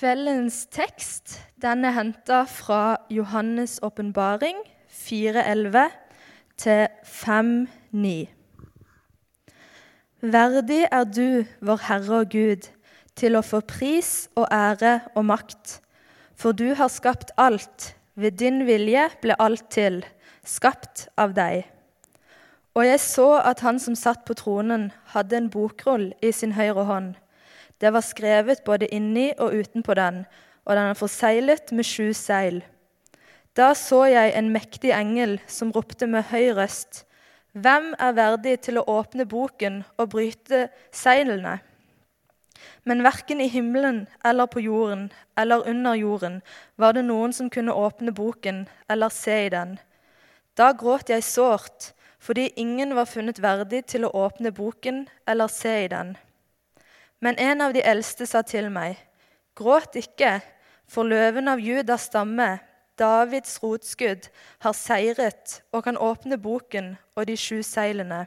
Kveldens tekst den er henta fra Johannes' åpenbaring 4.11 til 5.9. Verdig er du, vår Herre og Gud, til å få pris og ære og makt, for du har skapt alt, ved din vilje ble alt til, skapt av deg. Og jeg så at han som satt på tronen, hadde en bokrull i sin høyre hånd. Det var skrevet både inni og utenpå den, og den er forseglet med sju seil. Da så jeg en mektig engel som ropte med høy røst. Hvem er verdig til å åpne boken og bryte seilene? Men verken i himmelen eller på jorden eller under jorden var det noen som kunne åpne boken eller se i den. Da gråt jeg sårt, fordi ingen var funnet verdig til å åpne boken eller se i den. Men en av de eldste sa til meg, Gråt ikke, for løven av Judas stamme, Davids rotskudd, har seiret og kan åpne boken og de sju seilene.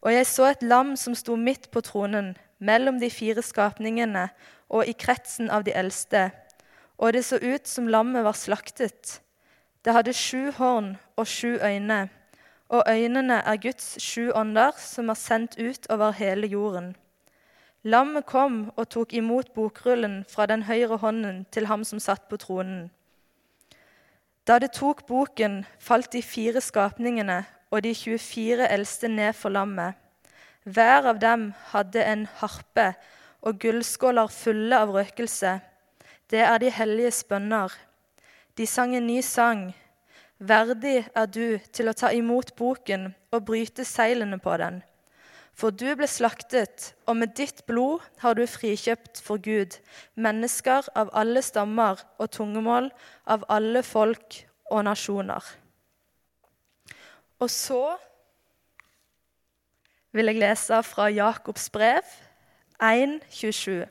Og jeg så et lam som sto midt på tronen, mellom de fire skapningene og i kretsen av de eldste, og det så ut som lammet var slaktet. Det hadde sju horn og sju øyne, og øynene er Guds sju ånder som er sendt ut over hele jorden. Lammet kom og tok imot bokrullen fra den høyre hånden til ham som satt på tronen. Da det tok boken, falt de fire skapningene og de 24 eldste ned for lammet. Hver av dem hadde en harpe og gullskåler fulle av røkelse. Det er de helliges bønner. De sang en ny sang. Verdig er du til å ta imot boken og bryte seilene på den. For du ble slaktet, og med ditt blod har du frikjøpt for Gud mennesker av alle stammer og tungemål, av alle folk og nasjoner. Og så vil jeg lese fra Jakobs brev 1.27.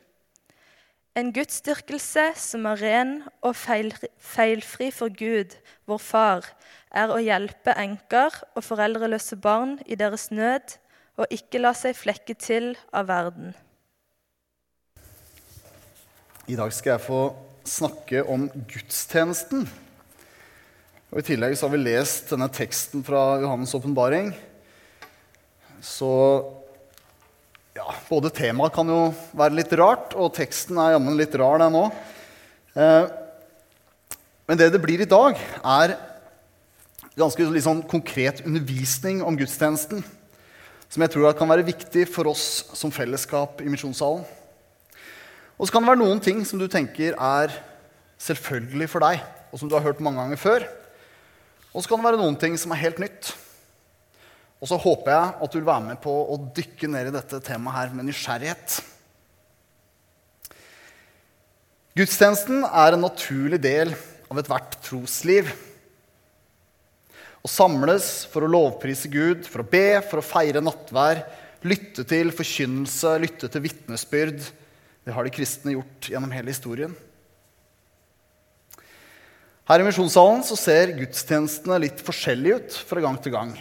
En gudsdyrkelse som er ren og feilfri for Gud, vår Far, er å hjelpe enker og foreldreløse barn i deres nød og ikke la seg flekke til av verden. I dag skal jeg få snakke om gudstjenesten. Og I tillegg så har vi lest denne teksten fra Johannes' åpenbaring. Så ja, både temaet kan jo være litt rart, og teksten er jammen litt rar, den òg. Eh, men det det blir i dag, er ganske liksom, konkret undervisning om gudstjenesten som jeg tror kan være viktig for oss som fellesskap i Misjonssalen. Og så kan det være noen ting som du tenker er selvfølgelig for deg, og som du har hørt mange ganger før. Og så kan det være noen ting som er helt nytt. Og så håper jeg at du vil være med på å dykke ned i dette temaet her med nysgjerrighet. Gudstjenesten er en naturlig del av ethvert trosliv. Å samles for å lovprise Gud, for å be, for å feire nattvær, lytte til forkynnelse, lytte til vitnesbyrd. Det har de kristne gjort gjennom hele historien. Her i Misjonssalen så ser gudstjenestene litt forskjellige ut fra gang til gang.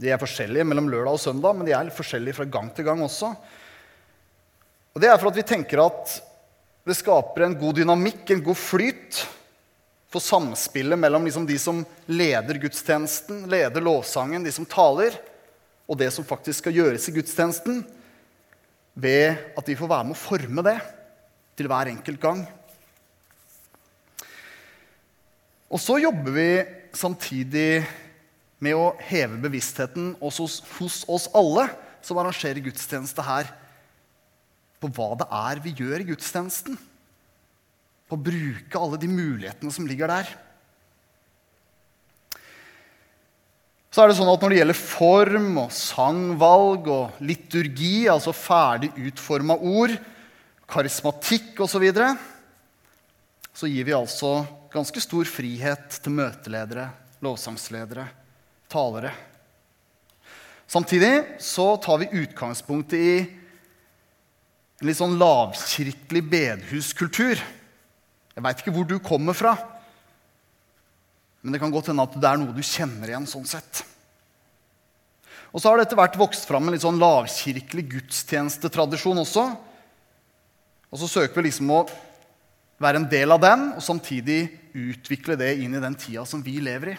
De er forskjellige mellom lørdag og søndag, men de er litt forskjellige fra gang til gang også. Og Det er for at vi tenker at det skaper en god dynamikk, en god flyt, for samspillet mellom liksom de som leder gudstjenesten, leder lovsangen, de som taler, og det som faktisk skal gjøres i gudstjenesten, ved at vi får være med å forme det til hver enkelt gang. Og så jobber vi samtidig med å heve bevisstheten hos, hos oss alle som arrangerer gudstjeneste her, på hva det er vi gjør i gudstjenesten på å bruke alle de mulighetene som ligger der. Så er det sånn at Når det gjelder form og sangvalg og liturgi, altså ferdig utforma ord, karismatikk osv., så, videre, så gir vi altså ganske stor frihet til møteledere, lovsangsledere, talere. Samtidig så tar vi utgangspunktet i en litt sånn lavkirkelig bedehuskultur. Jeg veit ikke hvor du kommer fra, men det kan godt hende at det er noe du kjenner igjen sånn sett. Og så har det etter hvert vokst fram en litt sånn lavkirkelig gudstjenestetradisjon også. Og så søker vi liksom å være en del av den, og samtidig utvikle det inn i den tida som vi lever i.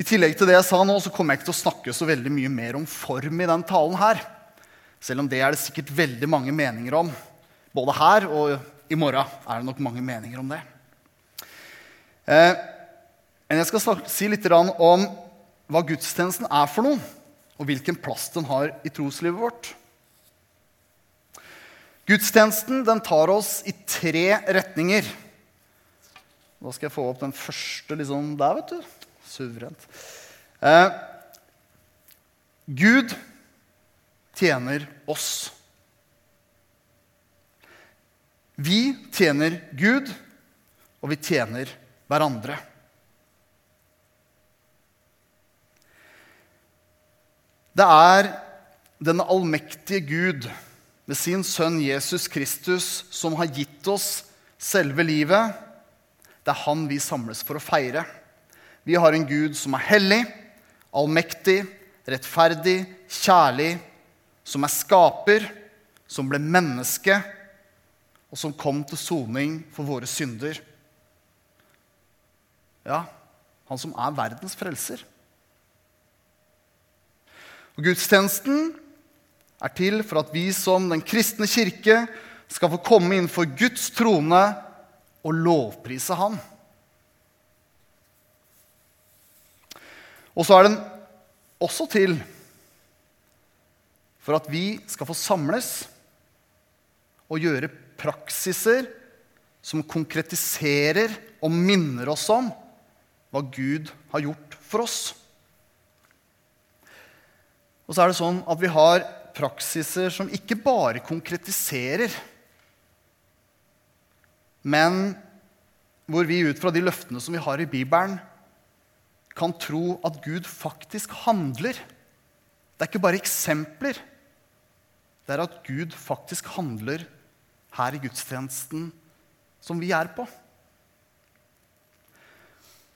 I tillegg til det jeg sa nå, så kommer jeg ikke til å snakke så veldig mye mer om form i den talen her. Selv om det er det sikkert veldig mange meninger om. Både her og i morgen er det nok mange meninger om det. Eh, men jeg skal si litt om hva gudstjenesten er for noe, og hvilken plass den har i troslivet vårt. Gudstjenesten den tar oss i tre retninger. Da skal jeg få opp den første liksom der, vet du. Suverent. Eh, Gud tjener oss. Vi tjener Gud, og vi tjener hverandre. Det er den allmektige Gud med sin sønn Jesus Kristus, som har gitt oss selve livet. Det er han vi samles for å feire. Vi har en Gud som er hellig, allmektig, rettferdig, kjærlig, som er skaper, som ble menneske, og som kom til soning for våre synder. Ja, han som er verdens frelser. Og Gudstjenesten er til for at vi som den kristne kirke skal få komme innenfor Guds trone og lovprise Han. Og så er den også til for at vi skal få samles og gjøre praksiser som konkretiserer og minner oss om hva Gud har gjort for oss. Og så er det sånn at vi har praksiser som ikke bare konkretiserer, men hvor vi ut fra de løftene som vi har i Bibelen, kan tro at Gud faktisk handler. Det er ikke bare eksempler. Det er at Gud faktisk handler her i gudstjenesten som vi er på.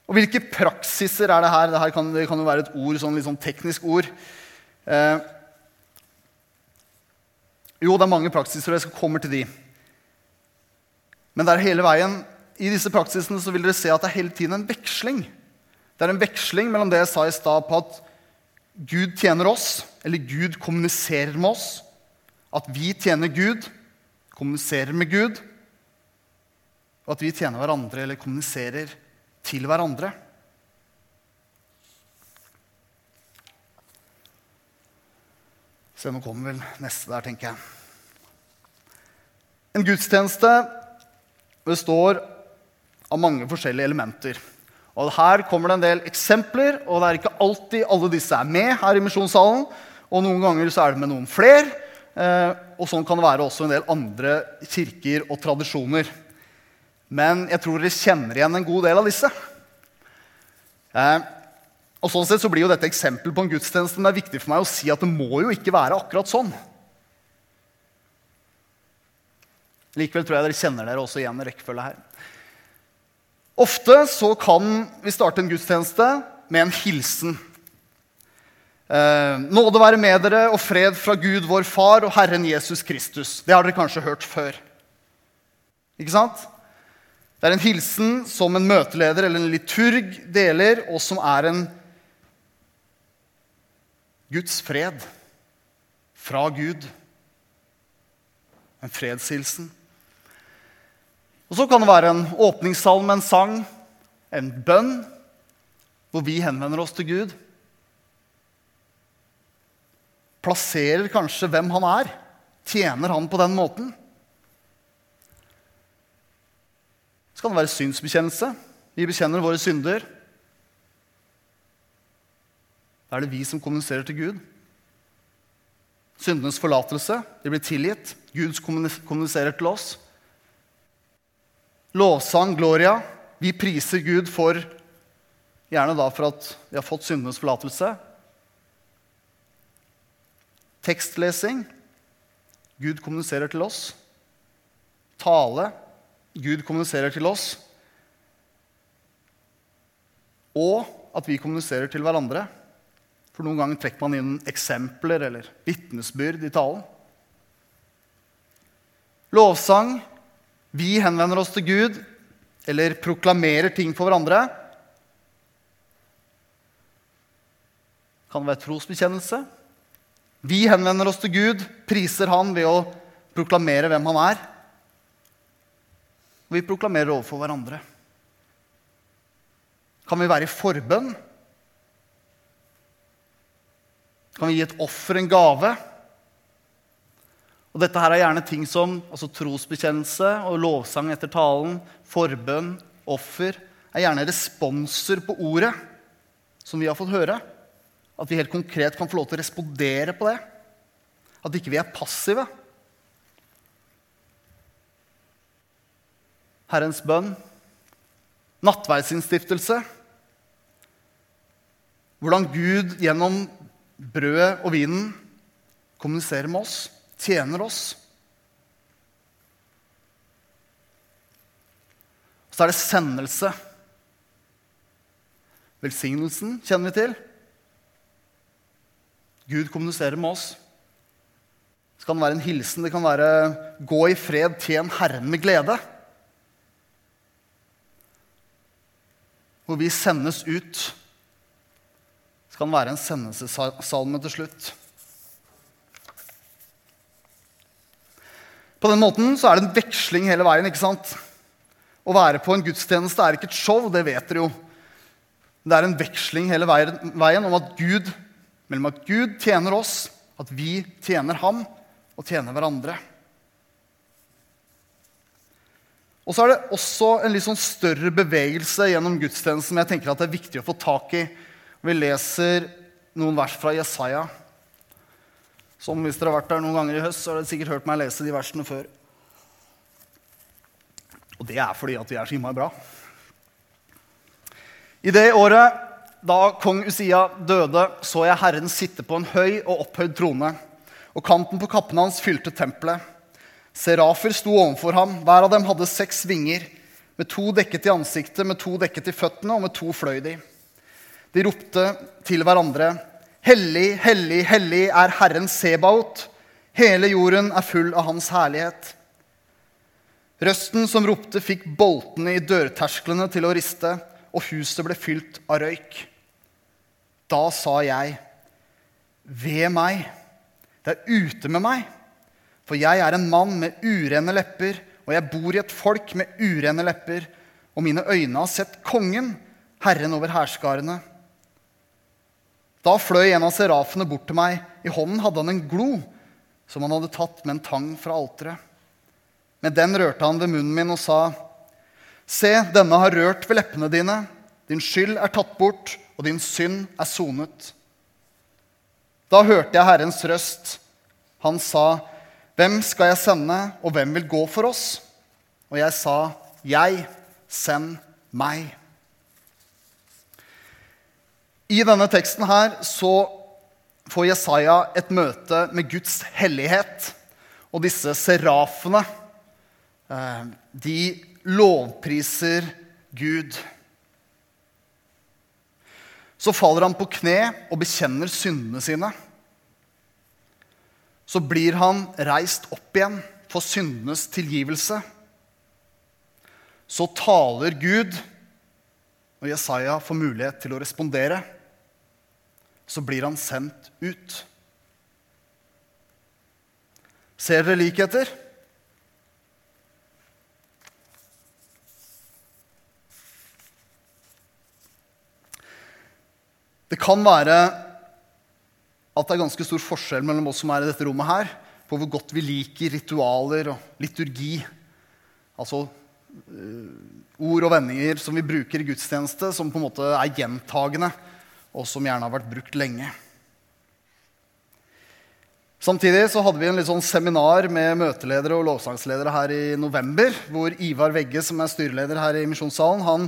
Og hvilke praksiser er det her? Dette kan, det kan jo være et ord, sånn litt sånn teknisk ord. Eh, jo, det er mange praksiser, og jeg skal komme til de. Men det er hele veien, i disse praksisene så vil dere se at det er hele tiden en veksling. Det er en veksling mellom det jeg sa i stad, på at Gud tjener oss, eller Gud kommuniserer med oss. At vi tjener Gud, kommuniserer med Gud. Og at vi tjener hverandre eller kommuniserer til hverandre. Se, nå kommer vel neste der, tenker jeg. En gudstjeneste består av mange forskjellige elementer. Og Her kommer det en del eksempler, og det er ikke alltid alle disse er med her i misjonssalen. Og noen ganger så er det med noen fler. Eh, og sånn kan det være også en del andre kirker og tradisjoner. Men jeg tror dere kjenner igjen en god del av disse. Eh, og sånn sett så blir jo dette eksempel på en gudstjeneste, men det er viktig for meg å si at det må jo ikke være akkurat sånn. Likevel tror jeg dere kjenner dere også igjen i rekkefølge her. Ofte så kan vi starte en gudstjeneste med en hilsen. Eh, nåde være med dere og fred fra Gud vår Far og Herren Jesus Kristus. Det har dere kanskje hørt før. Ikke sant? Det er en hilsen som en møteleder eller en liturg deler, og som er en Guds fred fra Gud. En fredshilsen. Og så kan det være en åpningssalme, en sang, en bønn, hvor vi henvender oss til Gud. Plasserer kanskje hvem han er. Tjener han på den måten. Så kan det være synsbekjennelse. Vi bekjenner våre synder. Da er det vi som kommuniserer til Gud. Syndenes forlatelse. De blir tilgitt. Gud kommuniserer til oss. Lovsang, gloria. Vi priser Gud for Gjerne da for at vi har fått syndenes forlatelse. Tekstlesing. Gud kommuniserer til oss. Tale. Gud kommuniserer til oss. Og at vi kommuniserer til hverandre. For noen ganger trekker man inn eksempler eller vitnesbyrd i talen. lovsang, vi henvender oss til Gud eller proklamerer ting for hverandre. Kan det være trosbekjennelse? Vi henvender oss til Gud, priser Han ved å proklamere hvem Han er. Og vi proklamerer overfor hverandre. Kan vi være i forbønn? Kan vi gi et offer, en gave? Og dette her er gjerne ting som altså trosbekjennelse og lovsang etter talen, forbønn, offer, er gjerne responser på ordet som vi har fått høre. At vi helt konkret kan få lov til å respondere på det. At ikke vi er passive. Herrens bønn, nattverdsinnstiftelse Hvordan Gud gjennom brødet og vinen kommuniserer med oss, tjener oss. Så er det sendelse. Velsignelsen kjenner vi til. Gud kommuniserer med oss. Det kan være en hilsen, det kan være 'gå i fred, tjen Herren med glede'. Hvor vi sendes ut. Det kan være en sendelsessalme til slutt. På den måten så er det en veksling hele veien. ikke sant? Å være på en gudstjeneste er ikke et show, det vet dere jo. Det er en veksling hele veien om at Gud mellom at Gud tjener oss, at vi tjener ham og tjener hverandre. Og så er det også en litt sånn større bevegelse gjennom gudstjenesten jeg tenker at det er viktig å få tak i. Vi leser noen vers fra Jesaja. Som hvis dere har vært der noen ganger i høst, så har dere sikkert hørt meg lese de versene før. Og det er fordi at vi er så innmari bra. I det året da kong Usia døde, så jeg Herren sitte på en høy og opphøyd trone, og kanten på kappen hans fylte tempelet. Serafer sto overfor ham. Hver av dem hadde seks vinger. Med to dekket i ansiktet, med to dekket i føttene, og med to fløy de. De ropte til hverandre. Hellig, hellig, hellig er Herren Sebaot. Hele jorden er full av Hans herlighet. Røsten som ropte, fikk boltene i dørtersklene til å riste, og huset ble fylt av røyk. Da sa jeg, ved meg, det er ute med meg, for jeg er en mann med urene lepper, og jeg bor i et folk med urene lepper, og mine øyne har sett kongen, Herren over hærskarene. Da fløy en av serafene bort til meg. I hånden hadde han en glo som han hadde tatt med en tang fra alteret. Med den rørte han ved munnen min og sa, Se, denne har rørt ved leppene dine. Din skyld er tatt bort, og din synd er sonet. Da hørte jeg Herrens røst. Han sa, Hvem skal jeg sende, og hvem vil gå for oss? Og jeg sa, Jeg, send meg. I denne teksten her så får Jesaja et møte med Guds hellighet. Og disse serafene, eh, de lovpriser Gud. Så faller han på kne og bekjenner syndene sine. Så blir han reist opp igjen for syndenes tilgivelse. Så taler Gud, og Jesaja får mulighet til å respondere. Så blir han sendt ut. Ser dere likheter? Det kan være at det er ganske stor forskjell mellom oss som er i dette rommet her, på hvor godt vi liker ritualer og liturgi. Altså uh, ord og vendinger som vi bruker i gudstjeneste, som på en måte er gjentagende, og som gjerne har vært brukt lenge. Samtidig så hadde vi en litt sånn seminar med møteledere og lovsangsledere her i november, hvor Ivar Vegge, som er styreleder her i Misjonssalen, han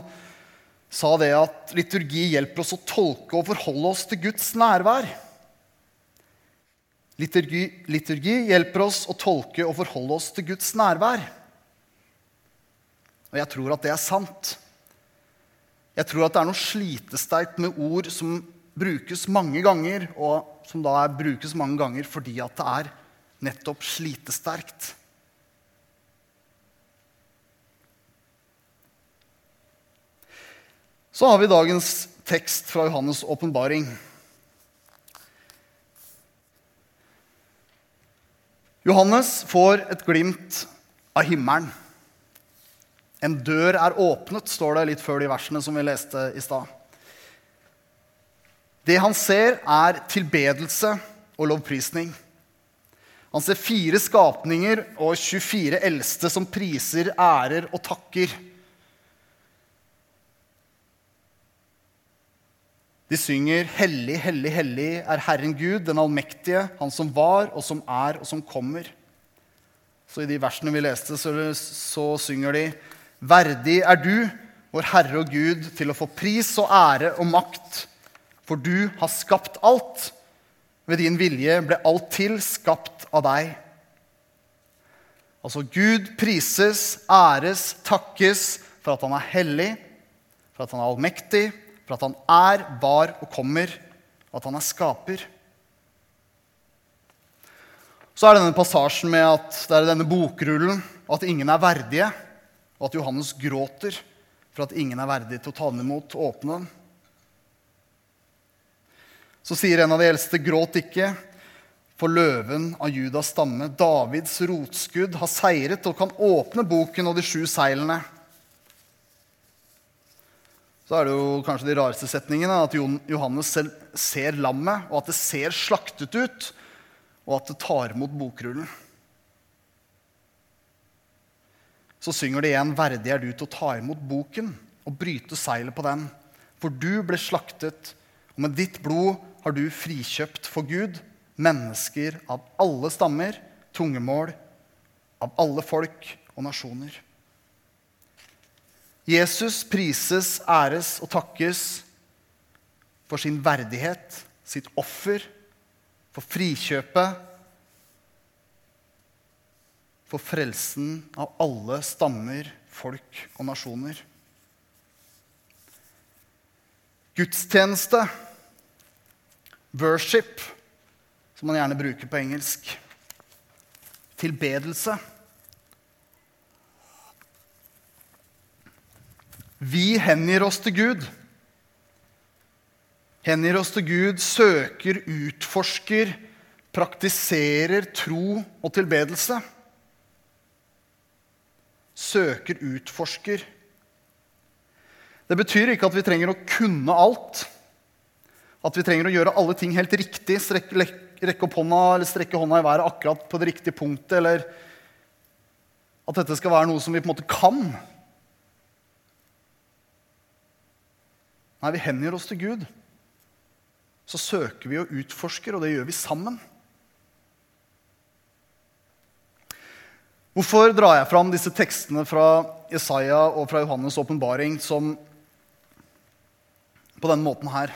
sa det at liturgi hjelper oss å tolke og forholde oss til Guds nærvær. Liturgi, liturgi, hjelper oss å tolke og forholde oss til Guds nærvær. Og jeg tror at det er sant. Jeg tror at det er noe slitesterkt med ord som brukes mange ganger, og som da brukes mange ganger fordi at det er nettopp slitesterkt. Så har vi dagens tekst fra Johannes' åpenbaring. Johannes får et glimt av himmelen. En dør er åpnet, står det litt før de versene som vi leste i stad. Det han ser, er tilbedelse og lovprisning. Han ser fire skapninger og 24 eldste som priser, ærer og takker. De synger 'Hellig, hellig, hellig er Herren Gud, den allmektige, Han som var, og som er, og som kommer'. Så i de versene vi leste, så, så synger de 'Verdig er du, vår Herre og Gud, til å få pris og ære og makt', for du har skapt alt. Ved din vilje ble alt til skapt av deg. Altså Gud prises, æres, takkes for at han er hellig, for at han er allmektig, for at han er, var og kommer, og at han er skaper. Så er det denne passasjen med at det er denne bokrullen, at ingen er verdige, og at Johannes gråter for at ingen er verdig til å ta den imot og åpne den. Så sier en av de eldste, gråt ikke, for løven av Judas stamme, Davids rotskudd, har seiret og kan åpne boken og de sju seilene. Så er det jo kanskje de rareste setningene at Johannes selv ser lammet, og at det ser slaktet ut, og at det tar imot bokrullen. Så synger det igjen 'Verdig er du til å ta imot boken' og bryte seilet på den. For du ble slaktet, og med ditt blod har du frikjøpt for Gud mennesker av alle stammer, tungemål, av alle folk og nasjoner. Jesus prises, æres og takkes for sin verdighet, sitt offer, for frikjøpet, for frelsen av alle stammer, folk og nasjoner. Gudstjeneste, worship, som man gjerne bruker på engelsk. Tilbedelse. Vi hengir oss til Gud. Hengir oss til Gud, søker, utforsker, praktiserer tro og tilbedelse. Søker, utforsker. Det betyr ikke at vi trenger å kunne alt. At vi trenger å gjøre alle ting helt riktig, strekke, rekke opp hånda eller strekke hånda i været akkurat på det riktige punktet, eller at dette skal være noe som vi på en måte kan. Nei, vi hengir oss til Gud. Så søker vi og utforsker, og det gjør vi sammen. Hvorfor drar jeg fram disse tekstene fra Jesaja og fra Johannes' åpenbaring som på denne måten her?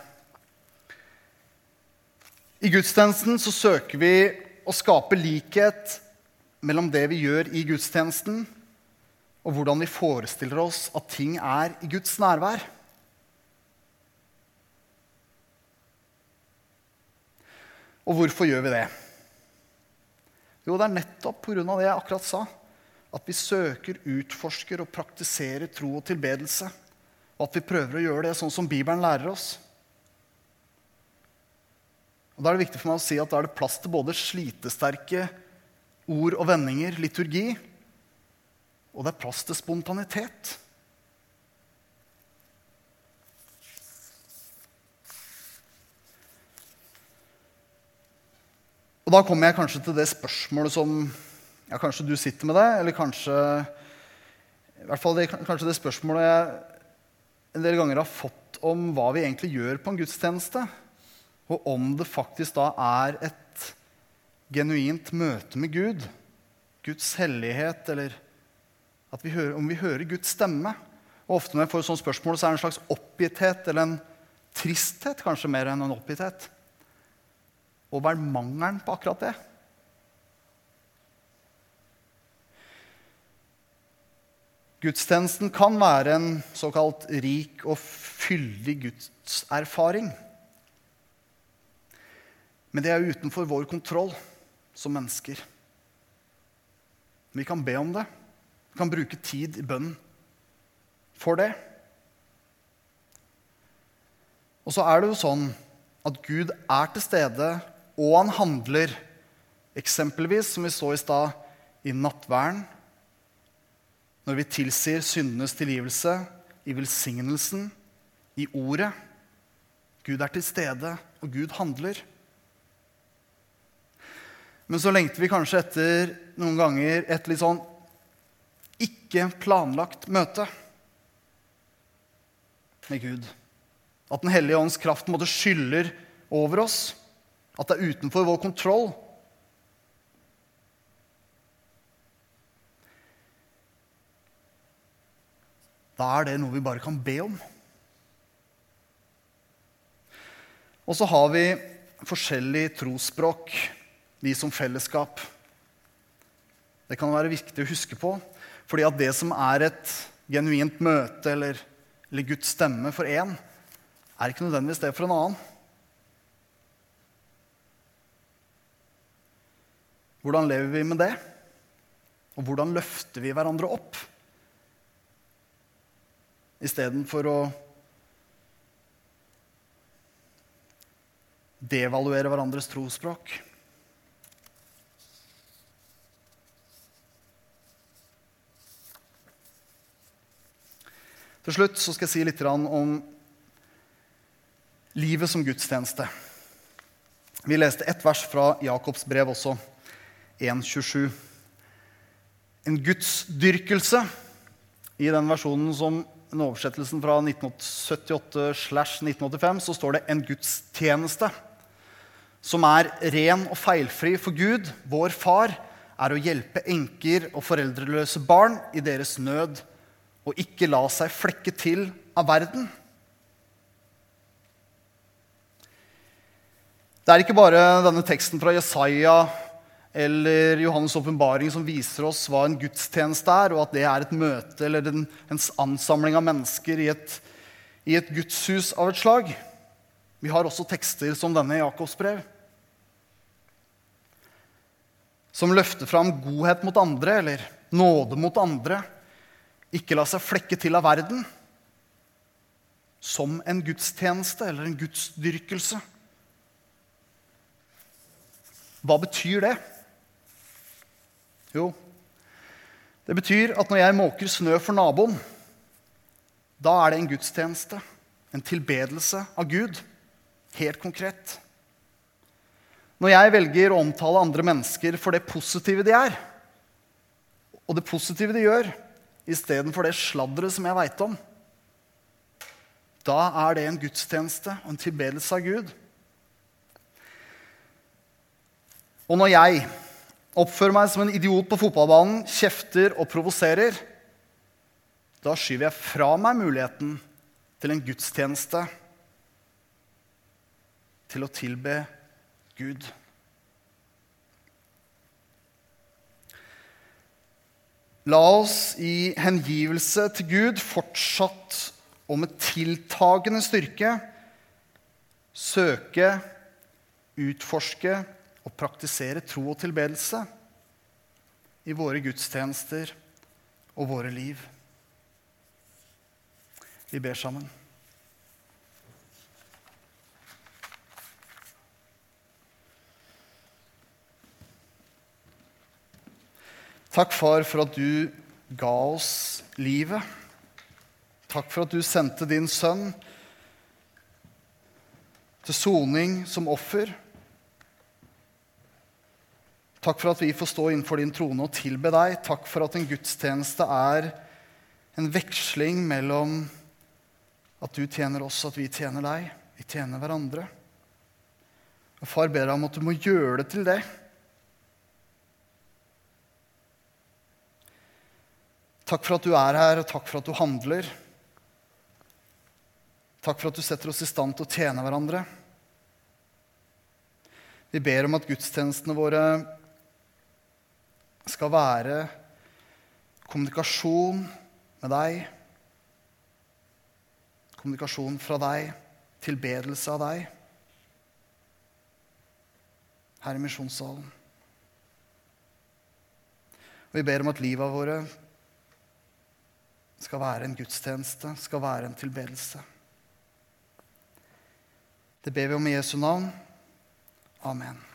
I gudstjenesten så søker vi å skape likhet mellom det vi gjør i gudstjenesten, og hvordan vi forestiller oss at ting er i Guds nærvær. Og hvorfor gjør vi det? Jo, det er nettopp pga. det jeg akkurat sa. At vi søker, utforsker og praktiserer tro og tilbedelse. Og at vi prøver å gjøre det sånn som Bibelen lærer oss. Og Da er det viktig for meg å si at da er det plass til både slitesterke ord og vendinger, liturgi, og det er plass til spontanitet. Og da kommer jeg kanskje til det spørsmålet som ja, Kanskje du sitter med det, eller kanskje i hvert fall det, kanskje det spørsmålet jeg en del ganger har fått om hva vi egentlig gjør på en gudstjeneste. Og om det faktisk da er et genuint møte med Gud. Guds hellighet, eller vi hører, om vi hører Guds stemme. Og ofte når jeg får sånne spørsmål, så er det en slags oppgitthet eller en tristhet kanskje mer enn en oppgitthet. Og hva er mangelen på akkurat det? Gudstjenesten kan være en såkalt rik og fyldig gudserfaring. Men det er utenfor vår kontroll som mennesker. Vi kan be om det. Vi kan bruke tid i bønn for det. Og så er det jo sånn at Gud er til stede, og han handler. Eksempelvis, som vi så i stad, i nattverden. Når vi tilsier syndenes tilgivelse, i velsignelsen, i ordet. Gud er til stede, og Gud handler. Men så lengter vi kanskje etter noen ganger et litt sånn ikke planlagt møte med Gud. At Den hellige ånds kraft måtte skyller over oss. At det er utenfor vår kontroll. Da er det noe vi bare kan be om. Og så har vi forskjellig trosspråk, vi som fellesskap. Det kan være viktig å huske på, fordi at det som er et genuint møte eller, eller Guds stemme for én, er ikke nødvendigvis det for en annen. Hvordan lever vi med det? Og hvordan løfter vi hverandre opp? Istedenfor å devaluere hverandres trosspråk. Til slutt så skal jeg si litt om livet som gudstjeneste. Vi leste ett vers fra Jakobs brev også, 1.27. En gudsdyrkelse. I den versjonen som den oversettelsen fra 1978-1985 så står det 'en gudstjeneste', som er ren og feilfri for Gud, vår far, er å hjelpe enker og foreldreløse barn i deres nød og ikke la seg flekke til av verden. Det er ikke bare denne teksten fra Jesaja eller Johannes' åpenbaring som viser oss hva en gudstjeneste er, og at det er et møte eller en, en ansamling av mennesker i et, i et gudshus av et slag. Vi har også tekster som denne i Jakobs brev. Som løfter fram godhet mot andre eller nåde mot andre. Ikke la seg flekke til av verden. Som en gudstjeneste eller en gudsdyrkelse. Hva betyr det? Jo, det betyr at når jeg måker snø for naboen, da er det en gudstjeneste. En tilbedelse av Gud. Helt konkret. Når jeg velger å omtale andre mennesker for det positive de er, og det positive de gjør, istedenfor det sladderet som jeg veit om, da er det en gudstjeneste og en tilbedelse av Gud. Og når jeg oppfører meg som en idiot på fotballbanen, kjefter og provoserer, da skyver jeg fra meg muligheten til en gudstjeneste, til å tilbe Gud. La oss i hengivelse til Gud fortsatt og med tiltagende styrke søke, utforske å praktisere tro og tilbedelse i våre gudstjenester og våre liv. Vi ber sammen. Takk, far, for at du ga oss livet. Takk for at du sendte din sønn til soning som offer. Takk for at vi får stå innenfor din trone og tilbe deg. Takk for at en gudstjeneste er en veksling mellom at du tjener oss, at vi tjener deg. Vi tjener hverandre. Og Far ber deg om at du må gjøre det til det. Takk for at du er her, og takk for at du handler. Takk for at du setter oss i stand til å tjene hverandre. Vi ber om at gudstjenestene våre skal være kommunikasjon med deg. Kommunikasjon fra deg, tilbedelse av deg. Her i misjonssalen. Vi ber om at livet våre skal være en gudstjeneste, skal være en tilbedelse. Det ber vi om i Jesu navn. Amen.